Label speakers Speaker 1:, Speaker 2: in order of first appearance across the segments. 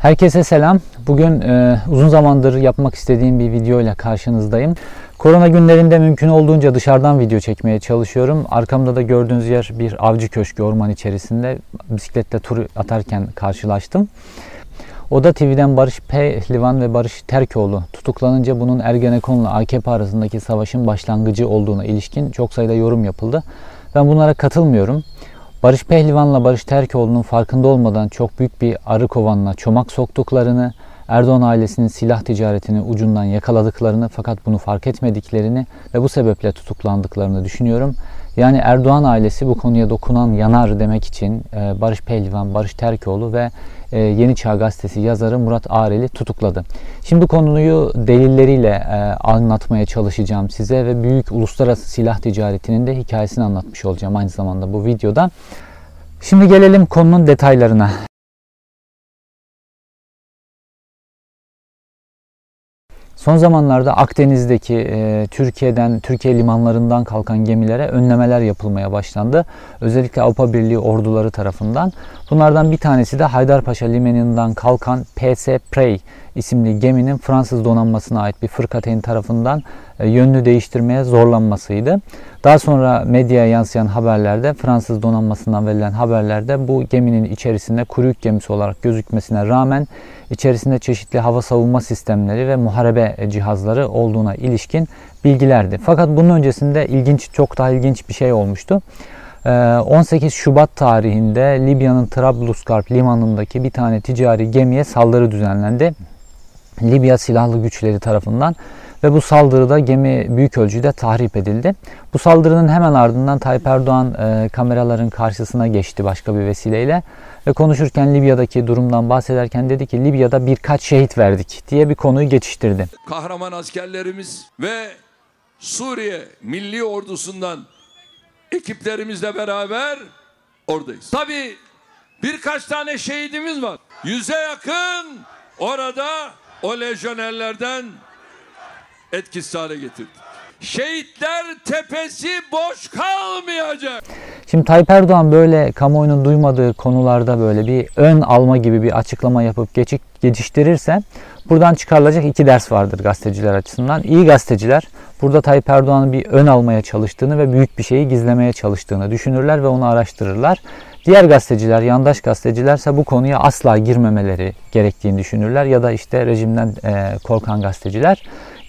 Speaker 1: Herkese selam. Bugün e, uzun zamandır yapmak istediğim bir video ile karşınızdayım. Korona günlerinde mümkün olduğunca dışarıdan video çekmeye çalışıyorum. Arkamda da gördüğünüz yer bir avcı köşkü orman içerisinde. Bisikletle tur atarken karşılaştım. Oda TV'den Barış Pehlivan ve Barış Terkoğlu tutuklanınca bunun Ergenekon'la AKP arasındaki savaşın başlangıcı olduğuna ilişkin çok sayıda yorum yapıldı. Ben bunlara katılmıyorum. Barış Pehlivan'la Barış Terkoğlu'nun farkında olmadan çok büyük bir arı kovanına çomak soktuklarını, Erdoğan ailesinin silah ticaretini ucundan yakaladıklarını fakat bunu fark etmediklerini ve bu sebeple tutuklandıklarını düşünüyorum. Yani Erdoğan ailesi bu konuya dokunan yanar demek için e, Barış Pehlivan, Barış Terkoğlu ve e, Yeni Çağ Gazetesi yazarı Murat Arel'i tutukladı. Şimdi konuyu delilleriyle e, anlatmaya çalışacağım size ve büyük uluslararası silah ticaretinin de hikayesini anlatmış olacağım aynı zamanda bu videoda. Şimdi gelelim konunun detaylarına. Son zamanlarda Akdeniz'deki e, Türkiye'den, Türkiye limanlarından kalkan gemilere önlemeler yapılmaya başlandı. Özellikle Avrupa Birliği orduları tarafından. Bunlardan bir tanesi de Haydarpaşa Limanı'ndan kalkan PS Prey isimli geminin Fransız donanmasına ait bir fırkateyn tarafından e, yönünü değiştirmeye zorlanmasıydı. Daha sonra medyaya yansıyan haberlerde Fransız donanmasından verilen haberlerde bu geminin içerisinde kuru yük gemisi olarak gözükmesine rağmen içerisinde çeşitli hava savunma sistemleri ve muharebe cihazları olduğuna ilişkin bilgilerdi. Fakat bunun öncesinde ilginç, çok daha ilginç bir şey olmuştu. 18 ee, Şubat tarihinde Libya'nın Trablusgarp limanındaki bir tane ticari gemiye saldırı düzenlendi. Libya silahlı güçleri tarafından ve bu saldırıda gemi büyük ölçüde tahrip edildi. Bu saldırının hemen ardından Tayyip Erdoğan e, kameraların karşısına geçti başka bir vesileyle ve konuşurken Libya'daki durumdan bahsederken dedi ki Libya'da birkaç şehit verdik diye bir konuyu geçiştirdi.
Speaker 2: Kahraman askerlerimiz ve Suriye Milli Ordusu'ndan ekiplerimizle beraber oradayız. Tabii birkaç tane şehidimiz var. Yüze yakın orada o lejyonerlerden etkisiz hale getirdik. Şehitler tepesi boş kalmayacak.
Speaker 1: Şimdi Tayyip Erdoğan böyle kamuoyunun duymadığı konularda böyle bir ön alma gibi bir açıklama yapıp geçik, geçiştirirse buradan çıkarılacak iki ders vardır gazeteciler açısından. İyi gazeteciler burada Tayyip Erdoğan'ın bir ön almaya çalıştığını ve büyük bir şeyi gizlemeye çalıştığını düşünürler ve onu araştırırlar. Diğer gazeteciler, yandaş gazetecilerse bu konuya asla girmemeleri gerektiğini düşünürler ya da işte rejimden e, korkan gazeteciler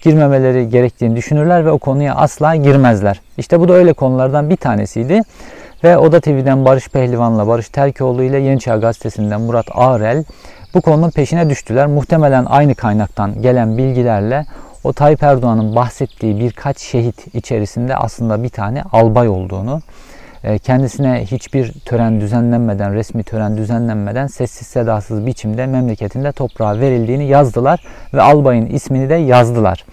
Speaker 1: girmemeleri gerektiğini düşünürler ve o konuya asla girmezler. İşte bu da öyle konulardan bir tanesiydi. Ve Oda TV'den Barış Pehlivan'la Barış Terkoğlu ile Yeni Çağ Gazetesi'nden Murat Ağrel bu konunun peşine düştüler. Muhtemelen aynı kaynaktan gelen bilgilerle o Tayyip Erdoğan'ın bahsettiği birkaç şehit içerisinde aslında bir tane albay olduğunu, kendisine hiçbir tören düzenlenmeden, resmi tören düzenlenmeden sessiz sedasız biçimde memleketinde toprağa verildiğini yazdılar ve albayın ismini de yazdılar.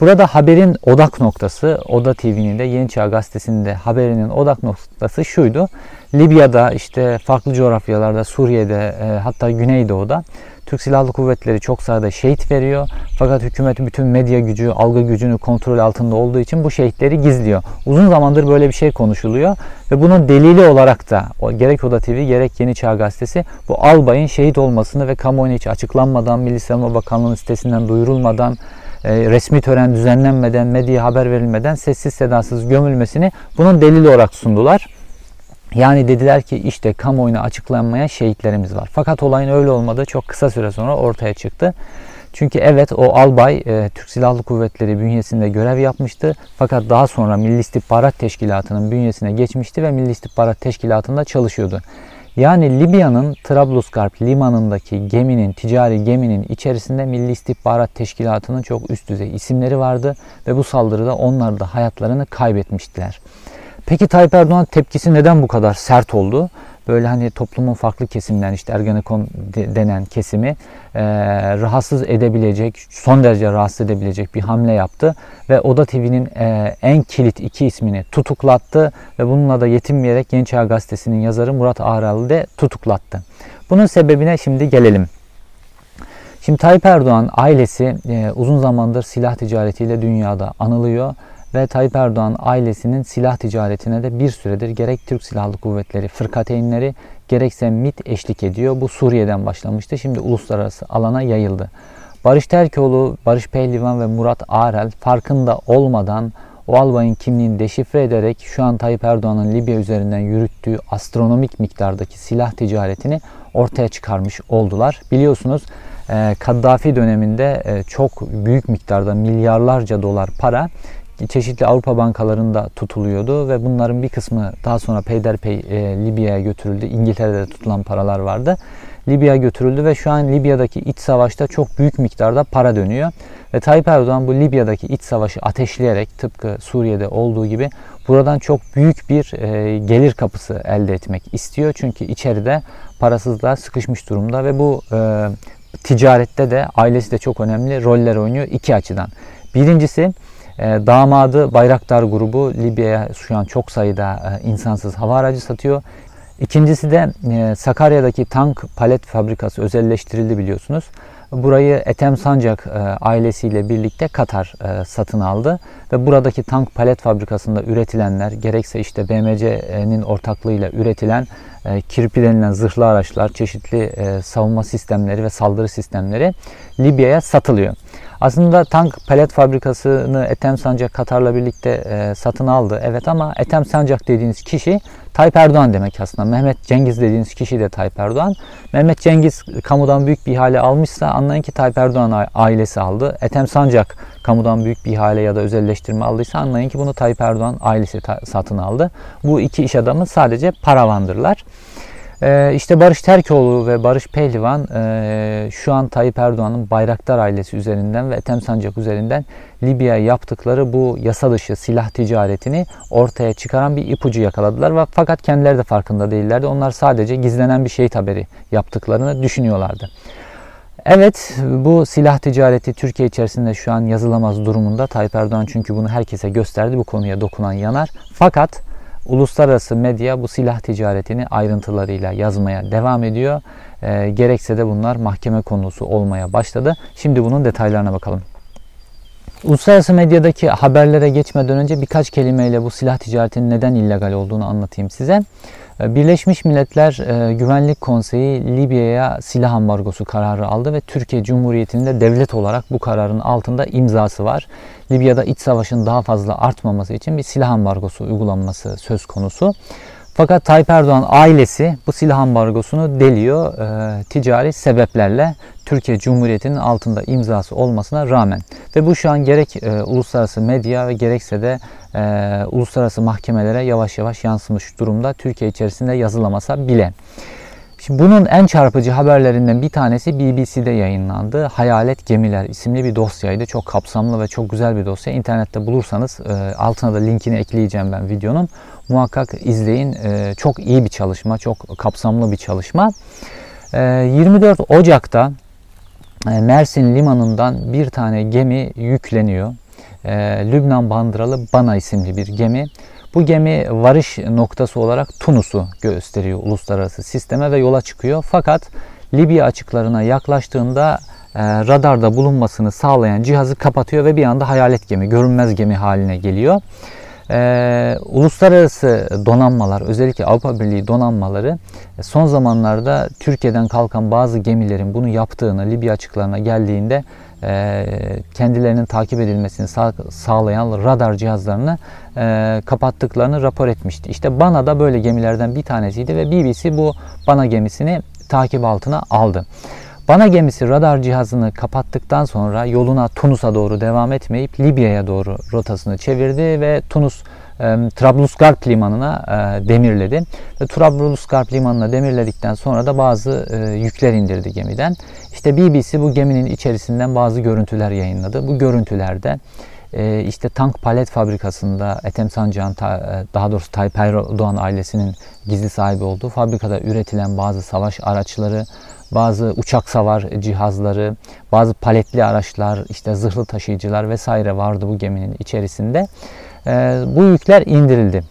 Speaker 1: Burada haberin odak noktası, Oda TV'nin de Yeni Çağ Gazetesi'nin de haberinin odak noktası şuydu. Libya'da işte farklı coğrafyalarda, Suriye'de e, hatta Güneydoğu'da Türk Silahlı Kuvvetleri çok sayıda şehit veriyor. Fakat hükümet bütün medya gücü, algı gücünü kontrol altında olduğu için bu şehitleri gizliyor. Uzun zamandır böyle bir şey konuşuluyor ve bunun delili olarak da gerek Oda TV gerek Yeni Çağ Gazetesi bu albayın şehit olmasını ve kamuoyuna hiç açıklanmadan, Milli Savunma Bakanlığı'nın sitesinden duyurulmadan, e, resmi tören düzenlenmeden, medya haber verilmeden sessiz sedasız gömülmesini bunun delili olarak sundular. Yani dediler ki işte kamuoyuna açıklanmayan şehitlerimiz var. Fakat olayın öyle olmadığı çok kısa süre sonra ortaya çıktı. Çünkü evet o albay e, Türk Silahlı Kuvvetleri bünyesinde görev yapmıştı. Fakat daha sonra Milli İstihbarat Teşkilatı'nın bünyesine geçmişti ve Milli İstihbarat Teşkilatı'nda çalışıyordu. Yani Libya'nın Trablusgarp limanındaki geminin, ticari geminin içerisinde Milli İstihbarat Teşkilatı'nın çok üst düzey isimleri vardı ve bu saldırıda onlar da hayatlarını kaybetmiştiler. Peki Tayyip Erdoğan tepkisi neden bu kadar sert oldu? Böyle hani toplumun farklı kesimden işte Ergenekon denen kesimi e, rahatsız edebilecek, son derece rahatsız edebilecek bir hamle yaptı. Ve Oda TV'nin e, en kilit iki ismini tutuklattı ve bununla da yetinmeyerek Genç Çağ Gazetesi'nin yazarı Murat Ağralı de tutuklattı. Bunun sebebine şimdi gelelim. Şimdi Tayyip Erdoğan ailesi e, uzun zamandır silah ticaretiyle dünyada anılıyor ve Tayyip Erdoğan ailesinin silah ticaretine de bir süredir gerek Türk Silahlı Kuvvetleri, fırkateynleri gerekse MIT eşlik ediyor. Bu Suriye'den başlamıştı. Şimdi uluslararası alana yayıldı. Barış Terkoğlu, Barış Pehlivan ve Murat Arel farkında olmadan o albayın kimliğini deşifre ederek şu an Tayyip Erdoğan'ın Libya üzerinden yürüttüğü astronomik miktardaki silah ticaretini ortaya çıkarmış oldular. Biliyorsunuz e, Kaddafi döneminde e, çok büyük miktarda milyarlarca dolar para çeşitli Avrupa bankalarında tutuluyordu ve bunların bir kısmı daha sonra peyderpey e, Libya'ya götürüldü. İngiltere'de tutulan paralar vardı. Libya'ya götürüldü ve şu an Libya'daki iç savaşta çok büyük miktarda para dönüyor. Ve Tayyip Erdoğan bu Libya'daki iç savaşı ateşleyerek tıpkı Suriye'de olduğu gibi buradan çok büyük bir e, gelir kapısı elde etmek istiyor. Çünkü içeride parasızlığa sıkışmış durumda ve bu e, ticarette de ailesi de çok önemli roller oynuyor iki açıdan. Birincisi damadı Bayraktar grubu Libya'ya şu an çok sayıda e, insansız hava aracı satıyor. İkincisi de e, Sakarya'daki tank palet fabrikası özelleştirildi biliyorsunuz. Burayı Ethem Sancak e, ailesiyle birlikte Katar satın aldı ve buradaki tank palet fabrikasında üretilenler gerekse işte BMC'nin ortaklığıyla üretilen e, kirpi denilen zırhlı araçlar, çeşitli e, savunma sistemleri ve saldırı sistemleri Libya'ya satılıyor. Aslında tank palet fabrikasını Ethem Sancak Katar'la birlikte e, satın aldı. Evet ama Ethem Sancak dediğiniz kişi Tayyip Erdoğan demek aslında. Mehmet Cengiz dediğiniz kişi de Tayyip Erdoğan. Mehmet Cengiz kamudan büyük bir ihale almışsa anlayın ki Tayyip Erdoğan ailesi aldı. Ethem Sancak kamudan büyük bir ihale ya da özelleştirme aldıysa anlayın ki bunu Tayyip Erdoğan ailesi satın aldı. Bu iki iş adamı sadece paravandırlar. Ee, işte Barış Terkoğlu ve Barış Pehlivan e, şu an Tayyip Erdoğan'ın Bayraktar ailesi üzerinden ve Ethem Sancak üzerinden Libya'ya yaptıkları bu yasa dışı silah ticaretini ortaya çıkaran bir ipucu yakaladılar. Ve fakat kendileri de farkında değillerdi. Onlar sadece gizlenen bir şehit haberi yaptıklarını düşünüyorlardı. Evet bu silah ticareti Türkiye içerisinde şu an yazılamaz durumunda. Tayyip Erdoğan çünkü bunu herkese gösterdi. Bu konuya dokunan yanar. Fakat uluslararası medya bu silah ticaretini ayrıntılarıyla yazmaya devam ediyor. E, gerekse de bunlar mahkeme konusu olmaya başladı. Şimdi bunun detaylarına bakalım. Uluslararası medyadaki haberlere geçmeden önce birkaç kelimeyle bu silah ticaretinin neden illegal olduğunu anlatayım size. Ee, Birleşmiş Milletler e, Güvenlik Konseyi Libya'ya silah ambargosu kararı aldı ve Türkiye Cumhuriyeti'nin de devlet olarak bu kararın altında imzası var. Libya'da iç savaşın daha fazla artmaması için bir silah ambargosu uygulanması söz konusu. Fakat Tayyip Erdoğan ailesi bu silah ambargosunu deliyor e, ticari sebeplerle Türkiye Cumhuriyeti'nin altında imzası olmasına rağmen. Ve bu şu an gerek e, uluslararası medya ve gerekse de e, uluslararası mahkemelere yavaş yavaş yansımış durumda Türkiye içerisinde yazılamasa bile. Şimdi bunun en çarpıcı haberlerinden bir tanesi BBC'de yayınlandı. Hayalet Gemiler isimli bir dosyaydı. Çok kapsamlı ve çok güzel bir dosya. İnternette bulursanız e, altına da linkini ekleyeceğim ben videonun. Muhakkak izleyin. E, çok iyi bir çalışma, çok kapsamlı bir çalışma. E, 24 Ocak'ta e, Mersin limanından bir tane gemi yükleniyor. E, Lübnan bandıralı Bana isimli bir gemi. Bu gemi varış noktası olarak Tunus'u gösteriyor uluslararası sisteme ve yola çıkıyor. Fakat Libya açıklarına yaklaştığında e, radarda bulunmasını sağlayan cihazı kapatıyor ve bir anda hayalet gemi, görünmez gemi haline geliyor. Ee, uluslararası donanmalar özellikle Avrupa Birliği donanmaları son zamanlarda Türkiye'den kalkan bazı gemilerin bunu yaptığını Libya açıklarına geldiğinde e, kendilerinin takip edilmesini sağ, sağlayan radar cihazlarını e, kapattıklarını rapor etmişti. İşte Bana da böyle gemilerden bir tanesiydi ve BBC bu Bana gemisini takip altına aldı. Bana gemisi radar cihazını kapattıktan sonra yoluna Tunus'a doğru devam etmeyip Libya'ya doğru rotasını çevirdi ve Tunus e, Trablusgarp limanına e, demirledi. Ve Trablusgarp limanına demirledikten sonra da bazı e, yükler indirdi gemiden. İşte BBC bu geminin içerisinden bazı görüntüler yayınladı. Bu görüntülerde e, işte tank palet fabrikasında Ethem Sancak'ın e, daha doğrusu Tayyip Erdoğan ailesinin gizli sahibi olduğu fabrikada üretilen bazı savaş araçları, bazı uçak savar cihazları, bazı paletli araçlar, işte zırhlı taşıyıcılar vesaire vardı bu geminin içerisinde. E, bu yükler indirildi.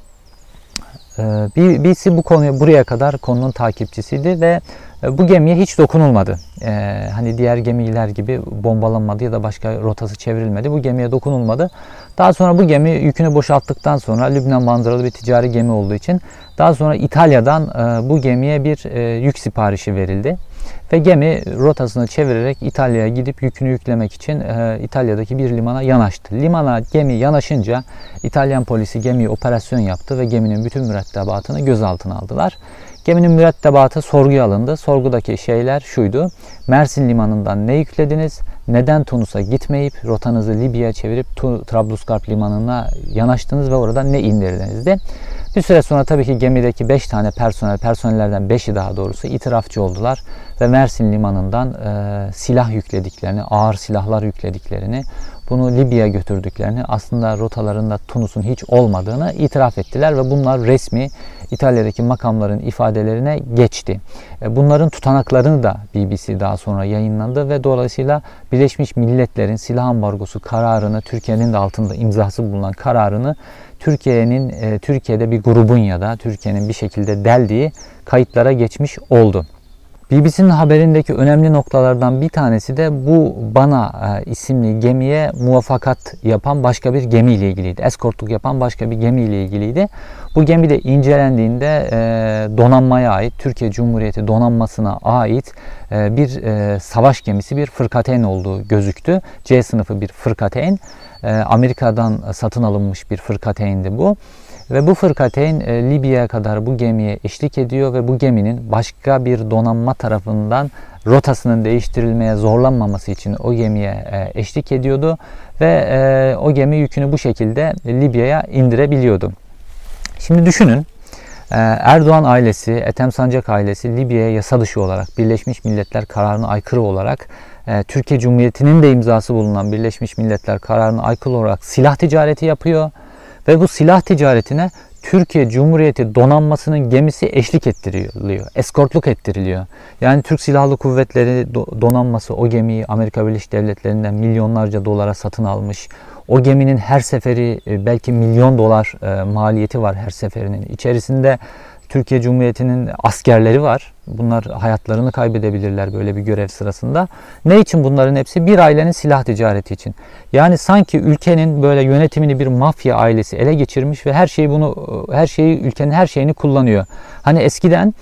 Speaker 1: E, BBC bu konuya buraya kadar konunun takipçisiydi ve E, Bu gemiye hiç dokunulmadı. E, hani diğer gemiler gibi bombalanmadı ya da başka rotası çevrilmedi. Bu gemiye dokunulmadı. Daha sonra bu gemi yükünü boşalttıktan sonra Lübnan bandıralı bir ticari gemi olduğu için daha sonra İtalya'dan e, bu gemiye bir e, yük siparişi verildi. Ve gemi rotasını çevirerek İtalya'ya gidip yükünü yüklemek için e, İtalya'daki bir limana yanaştı. Limana gemi yanaşınca İtalyan polisi gemiye operasyon yaptı ve geminin bütün mürettebatını gözaltına aldılar. Geminin mürettebatı sorguya alındı. Sorgudaki şeyler şuydu. Mersin limanından ne yüklediniz? Neden Tunus'a gitmeyip rotanızı Libya'ya çevirip Trablusgarp limanına yanaştınız ve orada ne indirdiniz de. Bir süre sonra tabii ki gemideki 5 tane personel, personellerden 5'i daha doğrusu itirafçı oldular ve Mersin limanından e, silah yüklediklerini, ağır silahlar yüklediklerini, bunu Libya'ya götürdüklerini, aslında rotalarında Tunus'un hiç olmadığını itiraf ettiler ve bunlar resmi İtalya'daki makamların ifadelerine geçti. E, Bunların tutanaklarını da BBC daha sonra yayınlandı ve dolayısıyla Birleşmiş Milletler'in silah ambargosu kararını, Türkiye'nin de altında imzası bulunan kararını Türkiye'nin e, Türkiye'de bir grubun ya da Türkiye'nin bir şekilde deldiği kayıtlara geçmiş oldu. BBC'nin haberindeki önemli noktalardan bir tanesi de bu Bana e, isimli gemiye muvaffakat yapan başka bir gemiyle ilgiliydi. Eskortluk yapan başka bir gemiyle ilgiliydi. Bu gemi de incelendiğinde e, donanmaya ait, Türkiye Cumhuriyeti donanmasına ait e, bir savaş gemisi, bir fırkateyn olduğu gözüktü. C sınıfı bir fırkateyn. Amerika'dan satın alınmış bir fırkateyndi bu. Ve bu fırkateyn e, Libya'ya kadar bu gemiye eşlik ediyor ve bu geminin başka bir donanma tarafından rotasının değiştirilmeye zorlanmaması için o gemiye e, eşlik ediyordu ve e, o gemi yükünü bu şekilde Libya'ya indirebiliyordu. Şimdi düşünün e, Erdoğan ailesi, Ethem Sancak ailesi Libya'ya yasa dışı olarak Birleşmiş Milletler kararına aykırı olarak e, Türkiye Cumhuriyeti'nin de imzası bulunan Birleşmiş Milletler kararına aykırı olarak silah ticareti yapıyor ve bu silah ticaretine Türkiye Cumhuriyeti donanmasının gemisi eşlik ettiriliyor, eskortluk ettiriliyor. Yani Türk Silahlı Kuvvetleri do- donanması o gemiyi Amerika Birleşik Devletleri'nden milyonlarca dolara satın almış. O geminin her seferi e, belki milyon dolar e, maliyeti var her seferinin. İçerisinde Türkiye Cumhuriyeti'nin askerleri var. Bunlar hayatlarını kaybedebilirler böyle bir görev sırasında. Ne için bunların hepsi? Bir ailenin silah ticareti için. Yani sanki ülkenin böyle yönetimini bir mafya ailesi ele geçirmiş ve her şeyi bunu her şeyi ülkenin her şeyini kullanıyor. Hani eskiden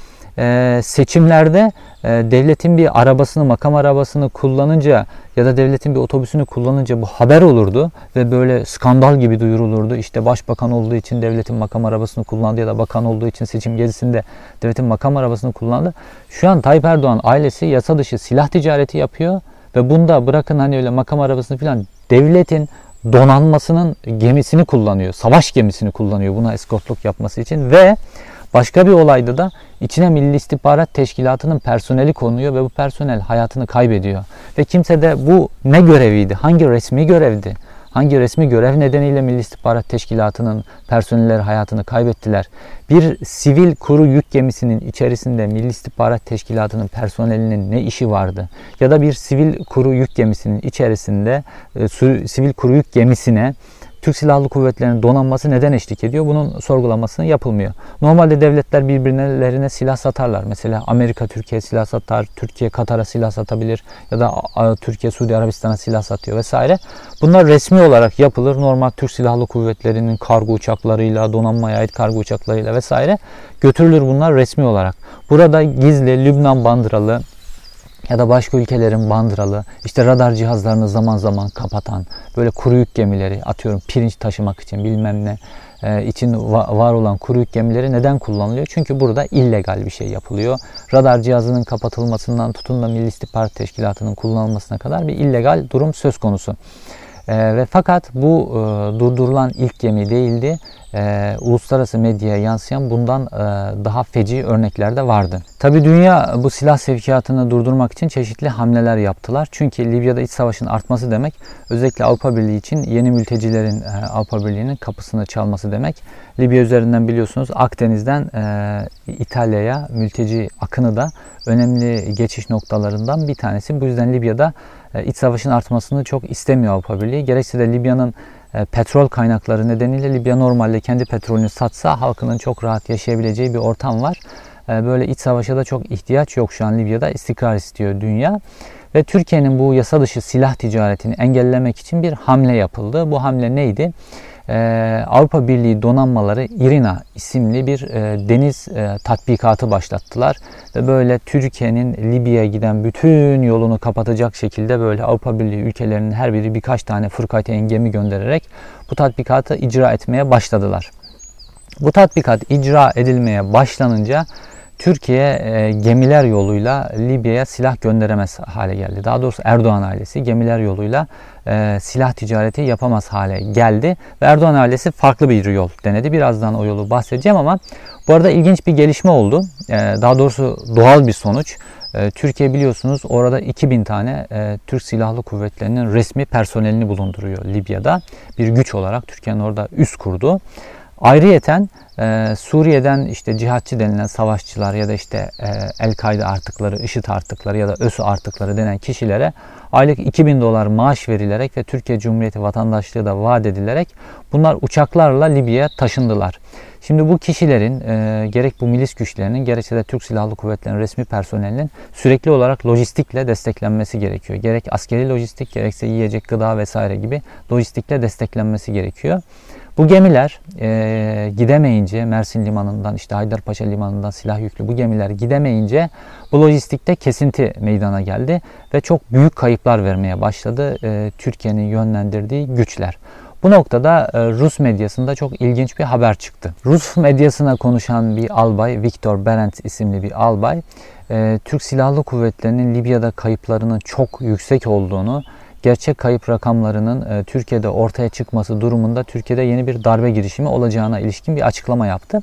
Speaker 1: seçimlerde devletin bir arabasını, makam arabasını kullanınca ya da devletin bir otobüsünü kullanınca bu haber olurdu ve böyle skandal gibi duyurulurdu. İşte başbakan olduğu için devletin makam arabasını kullandı ya da bakan olduğu için seçim gezisinde devletin makam arabasını kullandı. Şu an Tayyip Erdoğan ailesi yasa dışı silah ticareti yapıyor ve bunda bırakın hani öyle makam arabasını falan devletin donanmasının gemisini kullanıyor. Savaş gemisini kullanıyor buna eskortluk yapması için ve başka bir olayda da içine Milli İstihbarat Teşkilatı'nın personeli konuyor ve bu personel hayatını kaybediyor. Ve kimse de bu ne göreviydi? Hangi resmi görevdi? Hangi resmi görev nedeniyle Milli İstihbarat Teşkilatı'nın personelleri hayatını kaybettiler? Bir sivil kuru yük gemisinin içerisinde Milli İstihbarat Teşkilatı'nın personelinin ne işi vardı? Ya da bir sivil kuru yük gemisinin içerisinde e, sivil kuru yük gemisine Türk Silahlı Kuvvetleri'nin donanması neden eşlik ediyor? Bunun sorgulamasını yapılmıyor. Normalde devletler birbirlerine silah satarlar. Mesela Amerika Türkiye'ye silah satar, Türkiye Katar'a silah satabilir ya da Türkiye Suudi Arabistan'a silah satıyor vesaire. Bunlar resmi olarak yapılır. Normal Türk Silahlı Kuvvetleri'nin kargo uçaklarıyla, donanmaya ait kargo uçaklarıyla vesaire götürülür bunlar resmi olarak. Burada gizli Lübnan bandıralı ya da başka ülkelerin bandıralı, işte radar cihazlarını zaman zaman kapatan, böyle kuru yük gemileri, atıyorum pirinç taşımak için bilmem ne e, için va- var olan kuru yük gemileri neden kullanılıyor? Çünkü burada illegal bir şey yapılıyor. Radar cihazının kapatılmasından tutun da Milli İstihbarat Teşkilatı'nın kullanılmasına kadar bir illegal durum söz konusu. E, ve fakat bu e, durdurulan ilk gemi değildi. E, uluslararası medyaya yansıyan bundan e, daha feci örnekler de vardı. Tabi dünya bu silah sevkiyatını durdurmak için çeşitli hamleler yaptılar. Çünkü Libya'da iç savaşın artması demek özellikle Avrupa Birliği için yeni mültecilerin e, Avrupa Birliği'nin kapısını çalması demek. Libya üzerinden biliyorsunuz Akdeniz'den e, İtalya'ya mülteci akını da önemli geçiş noktalarından bir tanesi. Bu yüzden Libya'da iç savaşın artmasını çok istemiyor Avrupa Birliği. Gerekse de Libya'nın e, petrol kaynakları nedeniyle Libya normalde kendi petrolünü satsa halkının çok rahat yaşayabileceği bir ortam var. e, böyle iç savaşa da çok ihtiyaç yok şu an Libya'da istikrar istiyor dünya. Ve Türkiye'nin bu yasa dışı silah ticaretini engellemek için bir hamle yapıldı. Bu hamle neydi? Ee, Avrupa Birliği donanmaları İRINA isimli bir e, deniz e, tatbikatı başlattılar. Ve böyle Türkiye'nin Libya'ya giden bütün yolunu kapatacak şekilde böyle Avrupa Birliği ülkelerinin her biri birkaç tane fırkateyn gemi göndererek bu tatbikatı icra etmeye başladılar. Bu tatbikat icra edilmeye başlanınca Türkiye e, gemiler yoluyla Libya'ya silah gönderemez hale geldi. Daha doğrusu Erdoğan ailesi gemiler yoluyla e, silah ticareti yapamaz hale geldi. Ve Erdoğan ailesi farklı bir yol denedi. Birazdan o yolu bahsedeceğim ama bu arada ilginç bir gelişme oldu. E, daha doğrusu doğal bir sonuç. Türkiye biliyorsunuz orada 2000 tane Türk Silahlı Kuvvetleri'nin resmi personelini bulunduruyor Libya'da. Bir güç olarak Türkiye'nin orada üst kurdu. Ayrıyeten e, Suriye'den işte cihatçı denilen savaşçılar ya da işte e, El-Kaide artıkları, IŞİD artıkları ya da ÖSÜ artıkları denen kişilere aylık 2000 dolar maaş verilerek ve Türkiye Cumhuriyeti vatandaşlığı da vaat edilerek bunlar uçaklarla Libya'ya taşındılar. Şimdi bu kişilerin e, gerek bu milis güçlerinin gerekse de Türk Silahlı Kuvvetleri'nin resmi personelinin sürekli olarak lojistikle desteklenmesi gerekiyor. Gerek askeri lojistik gerekse yiyecek, gıda vesaire gibi lojistikle desteklenmesi gerekiyor. Bu gemiler e, gidemeyince Mersin Limanı'ndan işte Haydarpaşa Limanı'ndan silah yüklü bu gemiler gidemeyince bu lojistikte kesinti meydana geldi ve çok büyük kayıplar vermeye başladı e, Türkiye'nin yönlendirdiği güçler. Bu noktada e, Rus medyasında çok ilginç bir haber çıktı. Rus medyasına konuşan bir albay, Viktor Berent isimli bir albay, e, Türk Silahlı Kuvvetleri'nin Libya'da kayıplarının çok yüksek olduğunu gerçek kayıp rakamlarının e, Türkiye'de ortaya çıkması durumunda Türkiye'de yeni bir darbe girişimi olacağına ilişkin bir açıklama yaptı.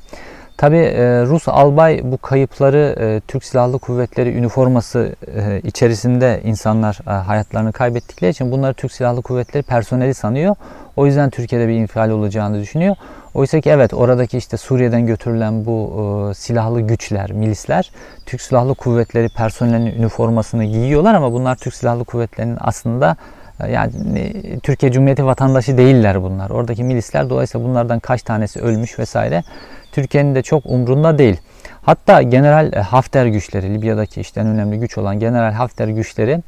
Speaker 1: Tabi e, Rus albay bu kayıpları e, Türk Silahlı Kuvvetleri üniforması e, içerisinde insanlar e, hayatlarını kaybettikleri için bunları Türk Silahlı Kuvvetleri personeli sanıyor. O yüzden Türkiye'de bir infial olacağını düşünüyor. Oysa ki evet oradaki işte Suriye'den götürülen bu e, silahlı güçler, milisler Türk Silahlı Kuvvetleri personelinin üniformasını giyiyorlar ama bunlar Türk Silahlı Kuvvetleri'nin aslında e, yani e, Türkiye Cumhuriyeti vatandaşı değiller bunlar. Oradaki milisler dolayısıyla bunlardan kaç tanesi ölmüş vesaire Türkiye'nin de çok umrunda değil. Hatta General Hafter güçleri, Libya'daki işte en önemli güç olan General Hafter güçleri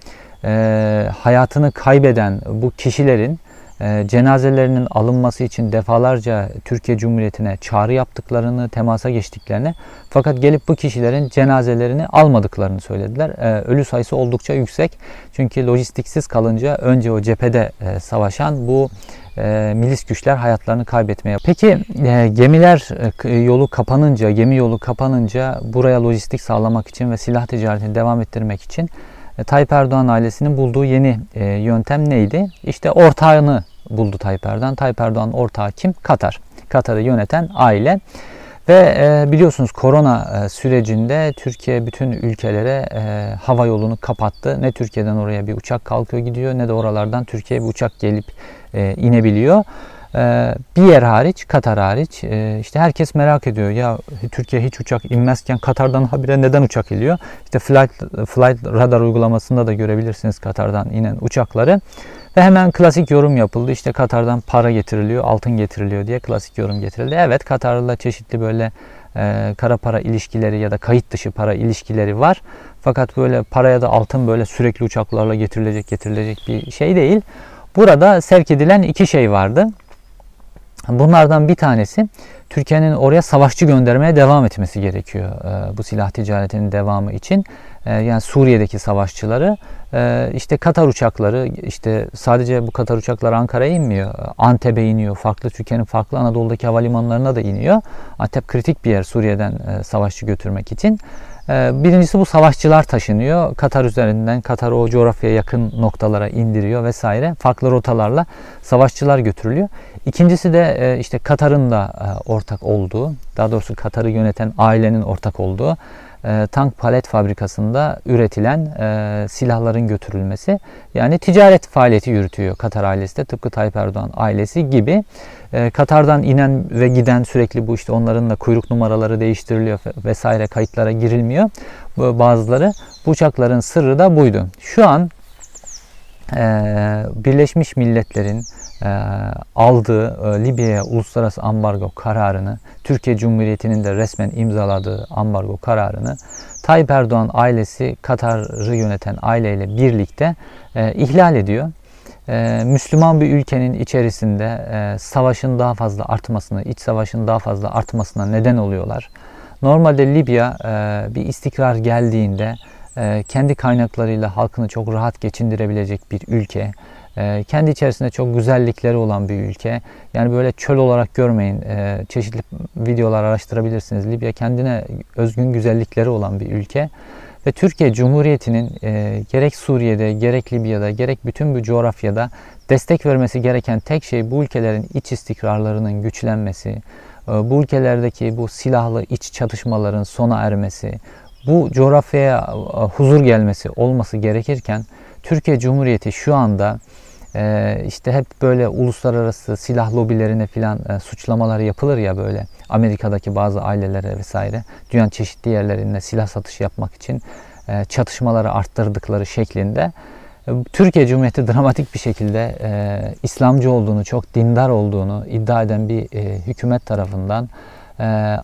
Speaker 1: e, hayatını kaybeden bu kişilerin e, cenazelerinin alınması için defalarca Türkiye Cumhuriyeti'ne çağrı yaptıklarını, temasa geçtiklerini fakat gelip bu kişilerin cenazelerini almadıklarını söylediler. E, ölü sayısı oldukça yüksek. Çünkü lojistiksiz kalınca önce o cephede e, savaşan bu e, milis güçler hayatlarını kaybetmeye. Peki e, gemiler yolu kapanınca, gemi yolu kapanınca buraya lojistik sağlamak için ve silah ticaretini devam ettirmek için Tayyip Erdoğan ailesinin bulduğu yeni e, yöntem neydi? İşte ortağını buldu Tayyip Erdoğan. Tayyip Erdoğan ortağı kim? Katar. Katar'ı yöneten aile. Ve e, biliyorsunuz korona e, sürecinde Türkiye bütün ülkelere e, hava yolunu kapattı. Ne Türkiye'den oraya bir uçak kalkıyor gidiyor ne de oralardan Türkiye'ye bir uçak gelip e, inebiliyor. Bir yer hariç, Katar hariç e, işte herkes merak ediyor ya Türkiye hiç uçak inmezken Katar'dan habire neden uçak iniyor? İşte flight, flight radar uygulamasında da görebilirsiniz Katar'dan inen uçakları. Ve hemen klasik yorum yapıldı. İşte Katar'dan para getiriliyor, altın getiriliyor diye klasik yorum getirildi. Evet Katar'la çeşitli böyle e, kara para ilişkileri ya da kayıt dışı para ilişkileri var. Fakat böyle paraya da altın böyle sürekli uçaklarla getirilecek getirilecek bir şey değil. Burada sevk edilen iki şey vardı. Bunlardan bir tanesi Türkiye'nin oraya savaşçı göndermeye devam etmesi gerekiyor e, bu silah ticaretinin devamı için. E, yani Suriye'deki savaşçıları e, işte Katar uçakları işte sadece bu Katar uçakları Ankara'ya inmiyor. Antep'e iniyor. Farklı Türkiye'nin farklı Anadolu'daki havalimanlarına da iniyor. Antep kritik bir yer Suriye'den savaşçı götürmek için. E, birincisi bu savaşçılar taşınıyor. Katar üzerinden Katar o coğrafyaya yakın noktalara indiriyor vesaire. Farklı rotalarla savaşçılar götürülüyor. İkincisi de e, işte Katar'ın da e, ortak olduğu, daha doğrusu Katar'ı yöneten ailenin ortak olduğu e, tank palet fabrikasında üretilen e, silahların götürülmesi. Yani ticaret faaliyeti yürütüyor Katar ailesi de tıpkı Tayyip Erdoğan ailesi gibi. E, Katar'dan inen ve giden sürekli bu işte onların da kuyruk numaraları değiştiriliyor vesaire kayıtlara girilmiyor. Bazıları bu uçakların sırrı da buydu. Şu an Birleşmiş Milletler'in e, aldığı e, Libya'ya uluslararası ambargo kararını, Türkiye Cumhuriyeti'nin de resmen imzaladığı ambargo kararını Tayyip Erdoğan ailesi Katar'ı yöneten aileyle birlikte e, ihlal ediyor. Müslüman bir ülkenin içerisinde savaşın daha fazla artmasını, iç savaşın daha fazla artmasına neden oluyorlar. Normalde Libya bir istikrar geldiğinde kendi kaynaklarıyla halkını çok rahat geçindirebilecek bir ülke. E, kendi içerisinde çok güzellikleri olan bir ülke. Yani böyle çöl olarak görmeyin. E, çeşitli videolar araştırabilirsiniz. Libya kendine özgün güzellikleri olan bir ülke. Ve Türkiye Cumhuriyeti'nin e, gerek Suriye'de, gerek Libya'da, gerek bütün bu coğrafyada destek vermesi gereken tek şey bu ülkelerin iç istikrarlarının güçlenmesi, e, bu ülkelerdeki bu silahlı iç çatışmaların sona ermesi, bu coğrafyaya e, huzur gelmesi olması gerekirken Türkiye Cumhuriyeti şu anda e, işte hep böyle uluslararası silah lobilerine filan e, suçlamalar yapılır ya böyle Amerika'daki bazı ailelere vesaire dünyanın çeşitli yerlerinde silah satışı yapmak için çatışmaları arttırdıkları şeklinde Türkiye Cumhuriyeti dramatik bir şekilde İslamcı olduğunu, çok dindar olduğunu iddia eden bir hükümet tarafından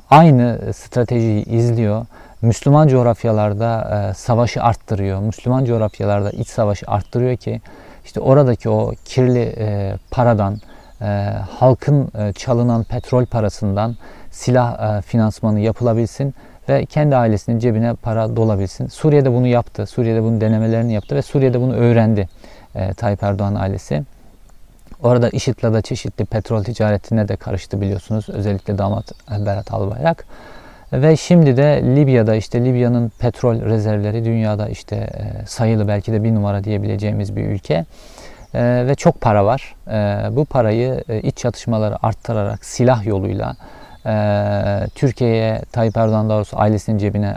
Speaker 1: aynı stratejiyi izliyor Müslüman coğrafyalarda e, savaşı arttırıyor. Müslüman coğrafyalarda iç savaşı arttırıyor ki işte oradaki o kirli e, paradan, e, halkın e, çalınan petrol parasından silah e, finansmanı yapılabilsin ve kendi ailesinin cebine para dolabilsin. Suriye'de bunu yaptı. Suriye'de bunun denemelerini yaptı ve Suriye'de bunu öğrendi e, Tayyip Erdoğan ailesi. Orada IŞİD'le de çeşitli petrol ticaretine de karıştı biliyorsunuz. Özellikle damat Berat Albayrak. Ve şimdi de Libya'da işte Libya'nın petrol rezervleri dünyada işte e, sayılı belki de bir numara diyebileceğimiz bir ülke. E, ve çok para var. E, bu parayı iç çatışmaları arttırarak silah yoluyla Türkiye'ye Tayyip Erdoğan doğrusu ailesinin cebine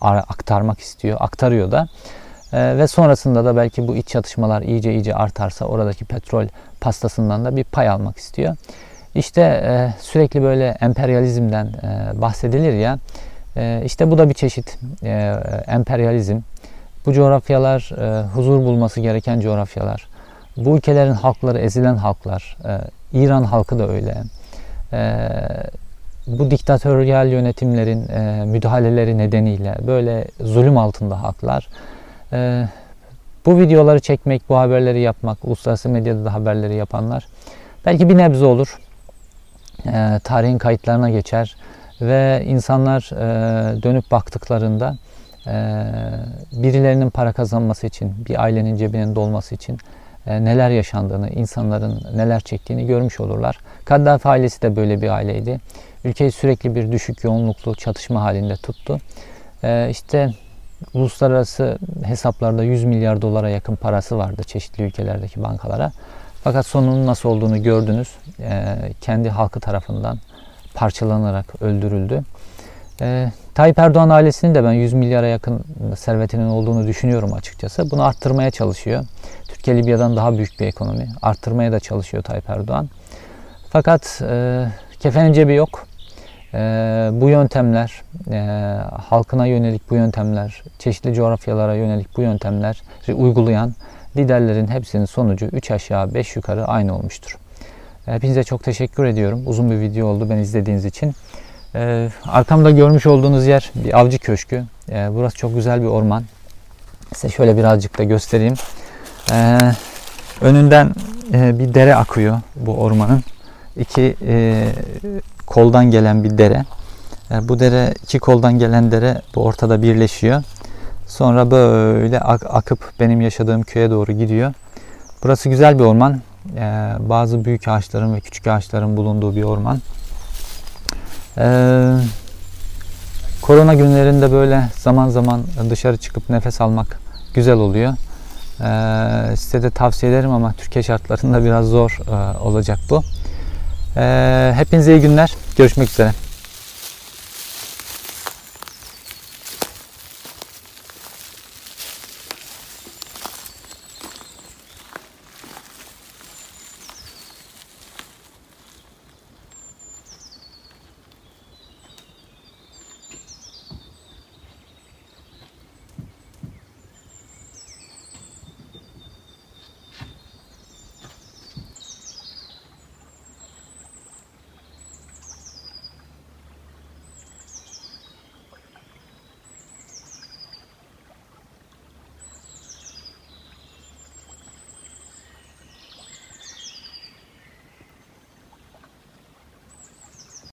Speaker 1: aktarmak istiyor. Aktarıyor da. ve sonrasında da belki bu iç çatışmalar iyice iyice artarsa oradaki petrol pastasından da bir pay almak istiyor. İşte e, sürekli böyle emperyalizmden e, bahsedilir ya. E, işte bu da bir çeşit e, emperyalizm. Bu coğrafyalar e, huzur bulması gereken coğrafyalar. Bu ülkelerin halkları ezilen halklar. E, İran halkı da öyle. E, bu diktatöryal yönetimlerin e, müdahaleleri nedeniyle böyle zulüm altında halklar. E, bu videoları çekmek, bu haberleri yapmak, uluslararası medyada da haberleri yapanlar belki bir nebze olur e, tarihin kayıtlarına geçer ve insanlar e, dönüp baktıklarında e, birilerinin para kazanması için, bir ailenin cebinin dolması için e, neler yaşandığını, insanların neler çektiğini görmüş olurlar. Kaddafi ailesi de böyle bir aileydi. Ülkeyi sürekli bir düşük yoğunluklu çatışma halinde tuttu. E, işte uluslararası hesaplarda 100 milyar dolara yakın parası vardı çeşitli ülkelerdeki bankalara. Fakat sonunun nasıl olduğunu gördünüz. E, kendi halkı tarafından parçalanarak öldürüldü. E, Tayyip Erdoğan ailesinin de ben 100 milyara yakın servetinin olduğunu düşünüyorum açıkçası. Bunu arttırmaya çalışıyor. Türkiye Libya'dan daha büyük bir ekonomi. Arttırmaya da çalışıyor Tayyip Erdoğan. Fakat e, kefenin cebi yok. E, bu yöntemler, e, halkına yönelik bu yöntemler, çeşitli coğrafyalara yönelik bu yöntemler uygulayan liderlerin hepsinin sonucu 3 aşağı 5 yukarı aynı olmuştur. Hepinize çok teşekkür ediyorum. Uzun bir video oldu beni izlediğiniz için. Ee, arkamda görmüş olduğunuz yer bir avcı köşkü. Ee, burası çok güzel bir orman. Size şöyle birazcık da göstereyim. Ee, önünden e, bir dere akıyor bu ormanın. İki e, koldan gelen bir dere. Bu dere iki koldan gelen dere bu ortada birleşiyor. Sonra böyle ak- akıp benim yaşadığım köye doğru gidiyor. Burası güzel bir orman. Ee, bazı büyük ağaçların ve küçük ağaçların bulunduğu bir orman. Ee, korona günlerinde böyle zaman zaman dışarı çıkıp nefes almak güzel oluyor. Ee, size de tavsiye ederim ama Türkiye şartlarında biraz zor e, olacak bu. Ee, hepinize iyi günler. Görüşmek üzere.